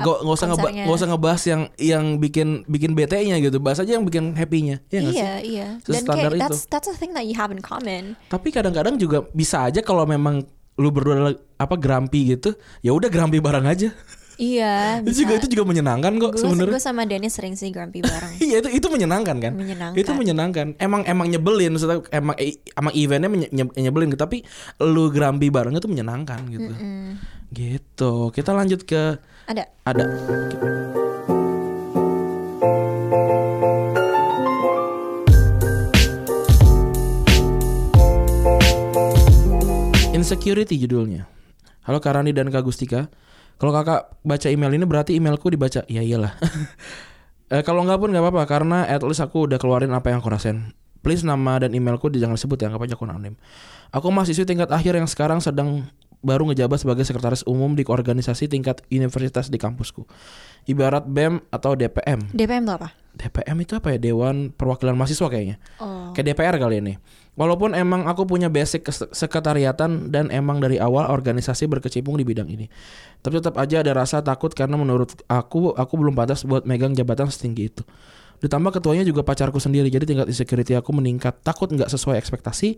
Gak, gak usah konsernya. gak usah ngebahas yang yang bikin bikin bete-nya gitu. Bahas aja yang bikin happy-nya. Ya nggak sih? Iya, iya. Dan kayak itu. that's that's a thing that you have in common. Tapi kadang-kadang juga bisa aja kalau memang lu berdua apa grumpy gitu, ya udah grumpy bareng aja. Iya, itu juga itu juga menyenangkan kok sebenarnya. gue sama Dennis sering sih grumpy bareng. Iya itu itu menyenangkan kan? Menyenangkan. Itu menyenangkan. Emang emang nyebelin maksudnya emang emang eventnya menye- nye- nyebelin tapi lu grumpy bareng itu menyenangkan gitu. Gitu. Kita lanjut ke Ada. ada Insecurity judulnya. Halo Karani dan Kak Gustika. Kalau kakak baca email ini berarti emailku dibaca. Ya iyalah. Eh, kalau nggak pun nggak apa-apa karena at least aku udah keluarin apa yang aku rasain. Please nama dan emailku jangan sebut ya, anggap aja aku anonim. Aku mahasiswi tingkat akhir yang sekarang sedang baru ngejabat sebagai sekretaris umum di organisasi tingkat universitas di kampusku. Ibarat BEM atau DPM. DPM tuh apa? DPM itu apa ya? Dewan Perwakilan Mahasiswa kayaknya. Oh. Kayak DPR kali ini. Walaupun emang aku punya basic sekretariatan dan emang dari awal organisasi berkecimpung di bidang ini. Tapi tetap aja ada rasa takut karena menurut aku aku belum pantas buat megang jabatan setinggi itu. Ditambah ketuanya juga pacarku sendiri jadi tingkat insecurity aku meningkat. Takut nggak sesuai ekspektasi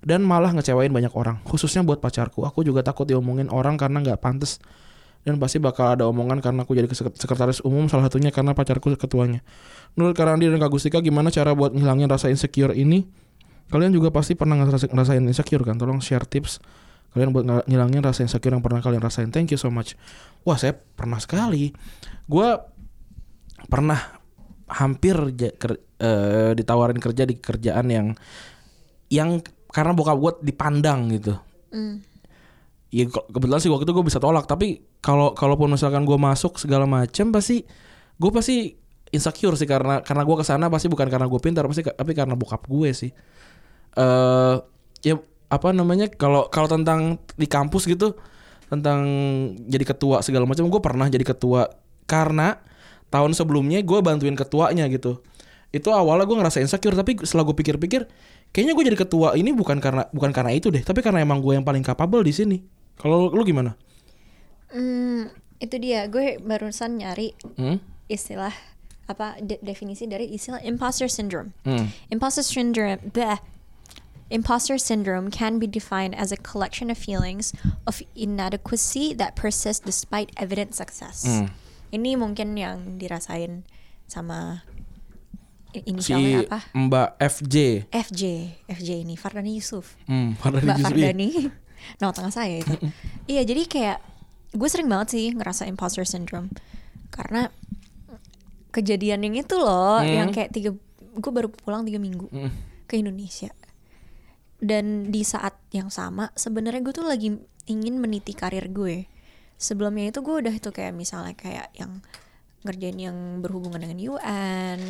dan malah ngecewain banyak orang. Khususnya buat pacarku. Aku juga takut diomongin orang karena nggak pantas dan pasti bakal ada omongan karena aku jadi sekretaris umum salah satunya karena pacarku ketuanya. Menurut Karandi dan Kak Gustika gimana cara buat ngilangin rasa insecure ini? Kalian juga pasti pernah ngerasain, insecure kan? Tolong share tips kalian buat ngil- ngilangin rasa insecure yang pernah kalian rasain. Thank you so much. Wah saya pernah sekali. Gua pernah hampir ker- eh, ditawarin kerja di kerjaan yang yang karena bokap gue dipandang gitu. Hmm. Ya ke- kebetulan sih waktu itu gue bisa tolak tapi kalau kalaupun misalkan gue masuk segala macam pasti gue pasti insecure sih karena karena gue ke sana pasti bukan karena gue pintar pasti tapi karena bokap gue sih. eh ya apa namanya kalau kalau tentang di kampus gitu tentang jadi ketua segala macam gue pernah jadi ketua karena tahun sebelumnya gue bantuin ketuanya gitu itu awalnya gue ngerasa insecure tapi setelah gue pikir-pikir kayaknya gue jadi ketua ini bukan karena bukan karena itu deh tapi karena emang gue yang paling capable di sini kalau lu gimana Hmm, itu dia. Gue barusan nyari hmm? istilah apa de- definisi dari istilah imposter syndrome. Hmm. Imposter syndrome, bleh. Imposter syndrome can be defined as a collection of feelings of inadequacy that persist despite evident success. Hmm. Ini mungkin yang dirasain sama i- si apa? Mbak FJ FJ, FJ ini Fardani Yusuf. hmm, Fardani Mbak Yusuf, iya. Fardani. Nama tengah saya itu. iya, jadi kayak gue sering banget sih ngerasa imposter syndrome. Karena kejadian yang itu loh, Hmm. yang kayak tiga, gue baru pulang tiga minggu Hmm. ke Indonesia. Dan di saat yang sama, sebenarnya gue tuh lagi ingin meniti karir gue. Sebelumnya itu gue udah itu kayak misalnya kayak yang ngerjain yang berhubungan dengan UN,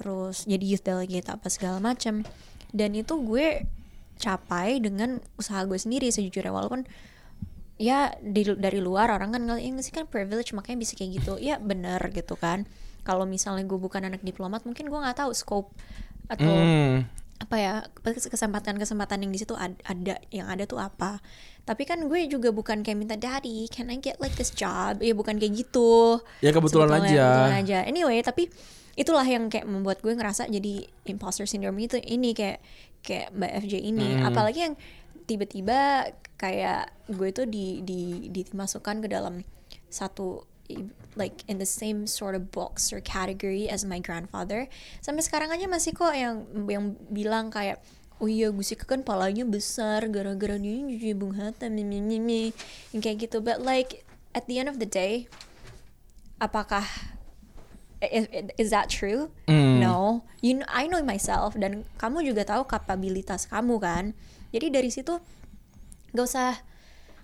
terus jadi youth delegate apa segala macam. Dan itu gue capai dengan usaha gue sendiri sejujurnya walaupun ya di, dari luar orang kan ngeliat "Ya, sih kan privilege makanya bisa kayak gitu ya bener gitu kan kalau misalnya gue bukan anak diplomat mungkin gue nggak tahu scope atau Hmm. apa ya kesempatan-kesempatan yang di situ ad- ada yang ada tuh apa tapi kan gue juga bukan kayak minta daddy can I get like this job ya bukan kayak gitu Ya, kebetulan Sebetulnya, aja. kebetulan aja anyway tapi itulah yang kayak membuat gue ngerasa jadi imposter syndrome itu ini kayak kayak mbak FJ ini Hmm. apalagi yang tiba-tiba kayak gue tuh di di dimasukkan ke dalam satu like in the same sort of box or category as my grandfather sampai sekarang aja masih kok yang yang bilang kayak oh iya Gusika kan palanya besar gara-gara dia jadi Bung Hatta mi, mi, mi, mi." yang kayak gitu but like at the end of the day apakah is, is that true? Hmm. no. You kn- I know myself dan kamu juga tahu kapabilitas kamu kan. Jadi dari situ nggak usah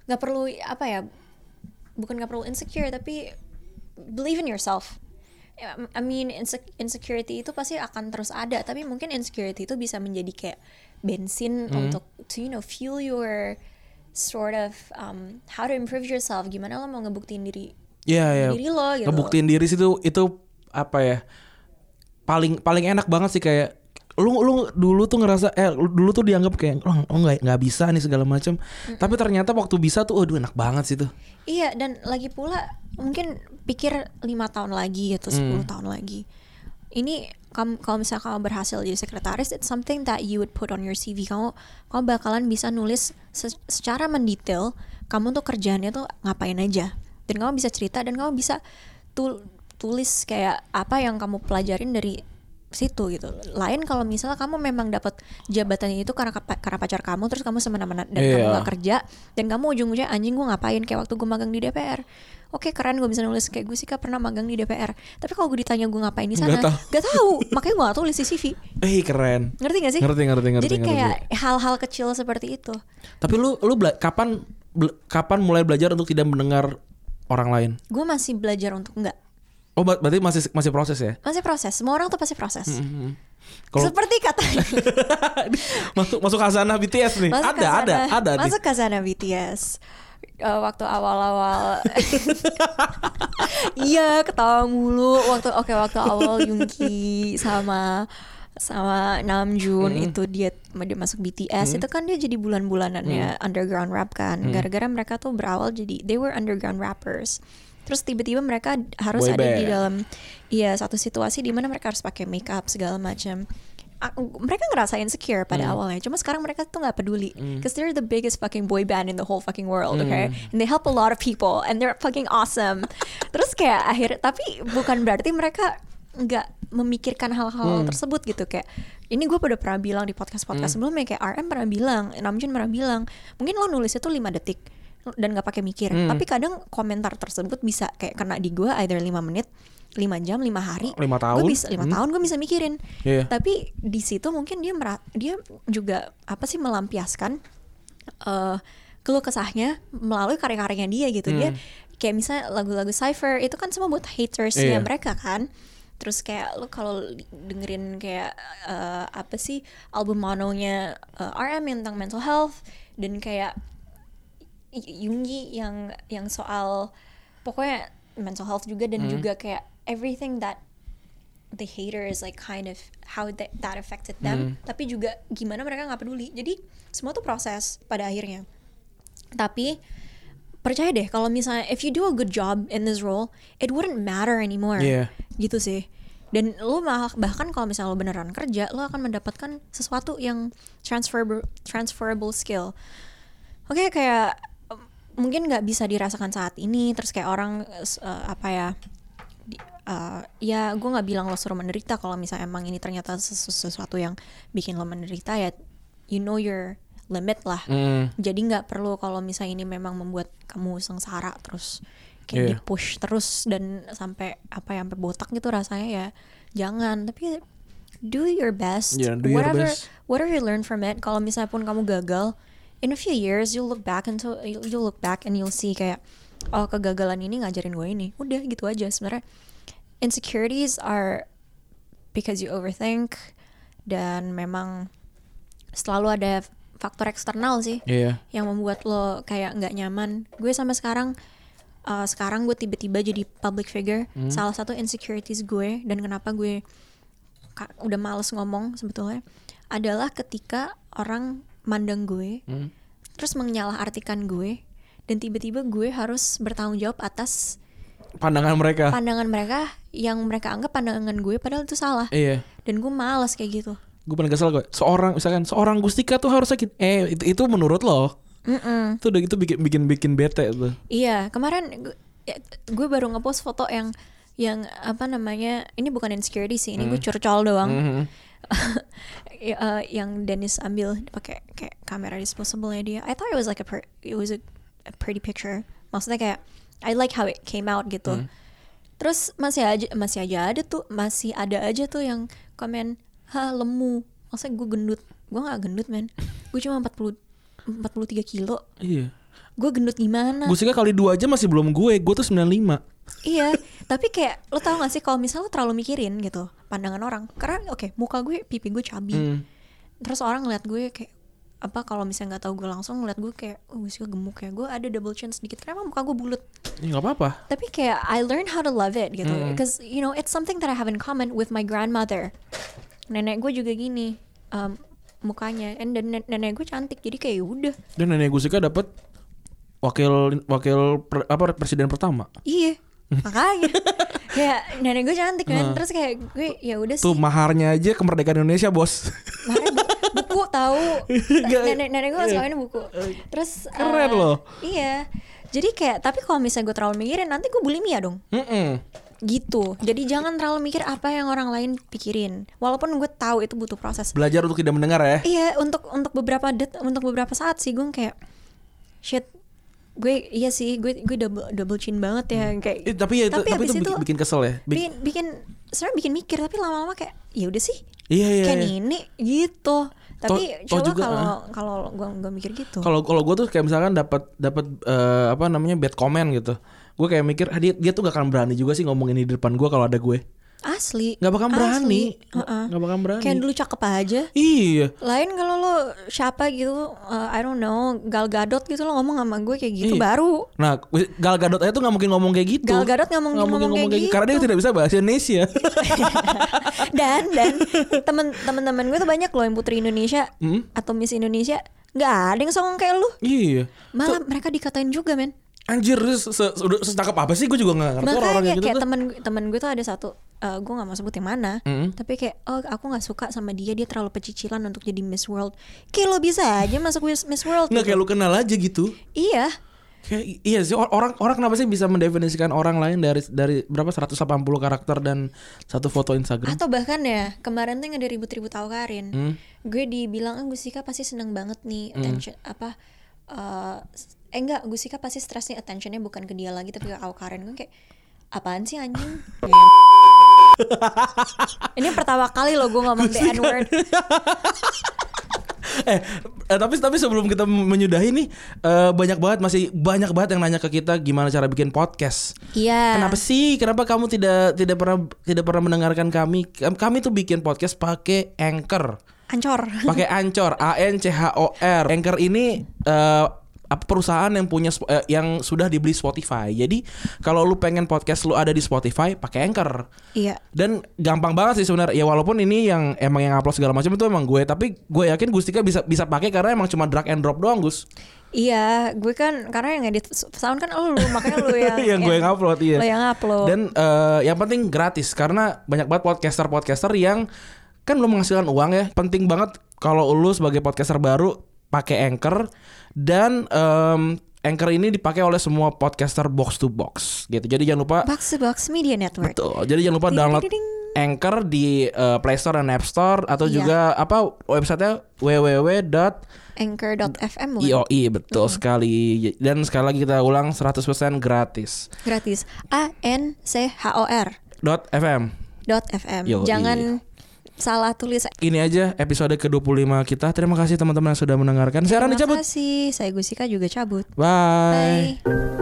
nggak perlu apa ya bukan nggak perlu insecure tapi believe in yourself. I mean inse- insecurity itu pasti akan terus ada tapi mungkin insecurity itu bisa menjadi kayak bensin untuk to you know fuel your sort of um, how to improve yourself. Gimana lo mau ngebuktiin diri Iya ya. diri lo gitu. Ngebuktiin diri sih itu itu apa ya? Paling paling enak banget sih kayak lu lu dulu tuh ngerasa eh lu- dulu tuh dianggap kayak oh oh, nggak nggak bisa nih segala macam tapi ternyata waktu bisa tuh waduh enak banget sih tuh Iya dan lagi pula mungkin pikir lima tahun lagi atau 10 tahun lagi. Ini kamu kalau misalnya kamu berhasil jadi sekretaris, it's something that you would put on your CV. Kamu kamu bakalan bisa nulis se- secara mendetail kamu tuh kerjaannya tuh ngapain aja. Dan kamu bisa cerita dan kamu bisa tul- tulis kayak apa yang kamu pelajarin dari situ gitu. Lain kalau misalnya kamu memang dapat jabatan itu karena karena pacar kamu terus kamu semena-mena dan kamu Iya. gak kerja dan kamu ujung-ujungnya anjing gue ngapain kayak waktu gue magang di DPR. Oke keren gue bisa nulis kayak gue sih Kak, pernah magang di DPR. Tapi kalau gue ditanya gue ngapain di sana, Nggak tahu. gak tahu. Makanya gue gak tulis di CV. eh keren Ngerti gak sih? Ngerti, ngerti, ngerti, Jadi ngerti. kayak hal-hal kecil seperti itu. tapi lu lu bela- kapan kapan mulai belajar untuk tidak mendengar orang lain Gue masih belajar untuk enggak. Oh ber- berarti masih masih proses ya? Masih proses. Semua orang tuh pasti proses. Mhm. kalau Seperti katanya. masuk masuk khazanah BTS nih. Masuk ada ke ada ada nih. Masuk ke sana BTS. Eh, waktu awal-awal. Iya ketawa mulu. Waktu oke waktu awal Yungki sama sama Namjoon itu dia dia masuk BTS itu kan dia jadi bulan-bulanannya underground rap kan. Gara-gara mereka tuh berawal jadi they were underground rappers terus tiba-tiba mereka harus Boy ada di dalam iya satu situasi di mana mereka harus pakai makeup segala macam. Mereka ngerasa insecure pada awalnya. Cuma sekarang mereka tuh nggak peduli because they're the biggest fucking boy band in the whole fucking world okay? And they help a lot of people and they're fucking awesome. Terus kayak akhir tapi bukan berarti mereka nggak memikirkan hal-hal tersebut gitu. Kayak ini gue udah pernah bilang di podcast podcast sebelumnya kayak RM pernah bilang Namjoon pernah bilang mungkin lo nulis itu 5 detik dan nggak pakai mikir. Tapi kadang komentar tersebut bisa kayak kena di gue either 5 menit 5 jam 5 hari Lima gue tahun. bisa lima tahun gue bisa mikirin. Iya. tapi di situ mungkin dia mera- dia juga apa sih melampiaskan eh keluh kesahnya melalui karya-karyanya dia gitu. Dia kayak misalnya lagu-lagu Cypher itu kan semua buat hatersnya Iya. mereka kan. Terus kayak lo kalau dengerin kayak eh, apa sih album mononya eh, RM yang tentang mental health dan kayak Y- Yungi yang yang soal pokoknya mental health juga dan juga kayak everything that the haters like kind of how that, that affected them. Tapi juga gimana mereka nggak peduli. Jadi semua tuh proses pada akhirnya. Tapi percaya deh kalau misalnya if you do a good job in this role it wouldn't matter anymore. Iya. gitu sih. Dan lo malah bahkan kalau misalnya lo beneran kerja lo akan mendapatkan sesuatu yang transferable transferable skill. Oke kayak em, mungkin nggak bisa dirasakan saat ini terus kayak orang eh, apa ya di- eh, ya gue nggak bilang lo suruh menderita kalau misalnya emang ini ternyata sesu- sesuatu yang bikin lo menderita ya you know your limit lah Mm. jadi nggak perlu kalau misalnya ini memang membuat kamu sengsara terus kayak Iya. di push terus dan sampai apa ya sampai botak gitu rasanya ya jangan tapi do your best Yeah, do your whatever best. whatever you learn from it kalau misalnya pun kamu gagal in a few years you'll look back into you'll you'll look back and you'll see kayak oh kegagalan ini ngajarin gue ini udah gitu aja sebenarnya insecurities are because you overthink dan memang selalu ada faktor eksternal sih Iya. yang membuat lo kayak nggak nyaman. Gue sampai sekarang uh, sekarang gue tiba-tiba jadi public figure. Salah satu insecurities gue dan kenapa gue udah males ngomong sebetulnya adalah ketika orang mandang gue Hmm. terus menyalahartikan gue dan tiba-tiba gue harus bertanggung jawab atas Pandangan mereka. pandangan mereka yang mereka anggap pandangan gue padahal itu salah. iya. Dan gue males kayak gitu. Gue paling kesel gue. Seorang misalkan seorang Gustika tuh harus sakit. Eh itu, itu menurut lo? Mm-mm. Itu udah gitu bikin bikin bikin bete tuh. Iya, kemarin gue, ya, gue baru ngepost foto yang yang apa namanya ini bukan insecurity sih, ini gue curcol doang. Mhm. Ya, eh, yang Dennis ambil pakai kayak kamera disposable dia. I thought it was like a per, it was a, a pretty picture. Maksudnya kayak I like how it came out gitu. Terus masih aja masih aja ada tuh masih ada aja tuh yang komen, "Ha, lemu." Maksudnya gue gendut. Gue gak gendut, men. Gue cuma 40 43 kilo. Iya. Gue gendut gimana? Gustika kali dua aja masih belum gue. Gue tuh 95. Iya, tapi kayak lo tau gak sih kalau misalnya lo terlalu mikirin gitu pandangan orang, karena oke muka gue, pipi gue cabi, Hmm. terus orang ngeliat gue kayak apa kalau misalnya nggak tahu gue langsung ngeliat gue kayak oh gue suka gemuk ya. Gue ada double chin sedikit karena emang muka gue bulat. Ya nggak apa-apa. tapi kayak I learned how to love it gitu. Because you know it's something that I have in common with my grandmother. Nenek gue juga gini em, mukanya. And dan nen- nenek gue cantik jadi kayak ya udah. Dan nenek Gusika dapat wakil wakil per- apa presiden pertama. iya makanya. Ya nenek gue cantik kan. Terus kayak gue ya udah sih. Tuh maharnya aja kemerdekaan Indonesia, Bos. Makanya bu- buku tahu. Nenek nenek gue iya. sekalian buku. Terus Keren eh, loh. iya. Jadi kayak tapi kalau misalnya gue terlalu mikirin nanti gue bulimia dong. Mm-mm. gitu. Jadi jangan terlalu mikir apa yang orang lain pikirin. Walaupun gue tahu itu butuh proses. Belajar untuk tidak mendengar ya. iya untuk untuk beberapa det untuk beberapa saat sih gue kayak shit gue iya sih gue gue double double chin banget ya kayak Eh, tapi ya itu, tapi, habis itu bikin, bikin kesel ya. Bik- bikin bikin sebenarnya bikin mikir tapi lama-lama kayak ya udah sih Iya iya. kayak iya. ini gitu tapi toh coba kalau ah. kalau gue gue mikir gitu Kalau kalau gue tuh kayak misalkan dapat dapat eh, apa namanya bad comment gitu. Gue kayak mikir ah, dia dia tuh gak akan berani juga sih ngomong ini di depan gue kalau ada gue. Asli Nggak bakal berani. Asli. Heeh. Nggak bakal berani. kayak dulu cakep aja Iya. lain kalau lo siapa gitu uh, I don't know Gal Gadot gitu lo ngomong sama gue kayak gitu Iya. baru Nah, Gal Gadot aja tuh nggak mungkin ngomong kayak gitu. Gal Gadot nggak mungkin ngomong kayak gitu. Karena dia gitu. tidak bisa bahasa Indonesia. dan dan temen temen-temen gue tuh banyak loh yang putri Indonesia Hmm? atau Miss Indonesia nggak ada yang songong kayak lu iya. malah mereka dikatain juga men Anjir, se se setangkap apa sih? Gue juga nggak ngerti orang-orang makanya kayak gitu kayak tuh. temen temen gue tuh ada satu eh, gue nggak mau sebut yang mana Mm. tapi kayak oh aku nggak suka sama dia dia terlalu pecicilan untuk jadi Miss World kayak lo bisa aja masuk Miss World Nggak gitu. kayak lu kenal aja gitu. iya Kayak iya sih or- orang orang kenapa sih bisa mendefinisikan orang lain dari dari berapa 180 karakter dan satu foto Instagram? Atau bahkan ya kemarin tuh yang ada ribut-ribut Karin, Hmm. gue dibilang ah Gusika pasti seneng banget nih attention apa eh eh enggak Gusika pasti stresnya attentionnya bukan ke dia lagi tapi ke Karin gue kayak apaan sih anjing? Ini pertama kali loh gue ngomong the N word. eh, eh, tapi tapi sebelum kita menyudahi nih eh, banyak banget masih banyak banget yang nanya ke kita gimana cara bikin podcast. Iya. Kenapa sih? Kenapa kamu tidak tidak pernah tidak pernah mendengarkan kami? Kami, tuh bikin podcast pakai Anchor. Ancor. Pakai Anchor, A N C H O R. Anchor ini eh, apa perusahaan yang punya eh, yang sudah dibeli Spotify. Jadi kalau lu pengen podcast lu ada di Spotify, pakai Anchor. Iya. Dan gampang banget sih sebenarnya. Ya walaupun ini yang emang yang upload segala macam itu emang gue, tapi gue yakin Gustika bisa bisa pakai karena emang cuma drag and drop doang, Gus. Iya, gue kan karena yang edit sound kan lu, makanya lu yang yang gue yang upload iya. Lo yang upload. Dan eh, yang penting gratis karena banyak banget podcaster-podcaster yang kan belum menghasilkan uang ya. Penting banget kalau lu sebagai podcaster baru pakai Anchor dan em, Anchor ini dipakai oleh semua podcaster box to box gitu. Jadi jangan lupa Box to Box Media Network. Betul. Jadi jangan lupa Ding, download ding, ding. Anchor di eh, Play Store dan App Store atau Iya. juga apa websitenya www.ioi Anchor.fm bukan? betul sekali. Dan sekali lagi kita ulang 100% gratis. Gratis. A N C H O R. Dot FM. dot FM. Yoi. Jangan salah tulis. Ini aja episode ke-25 kita. Terima kasih teman-teman yang sudah mendengarkan. Saya Rani cabut. Terima kasih. Saya Gusika juga cabut. Bye. Bye.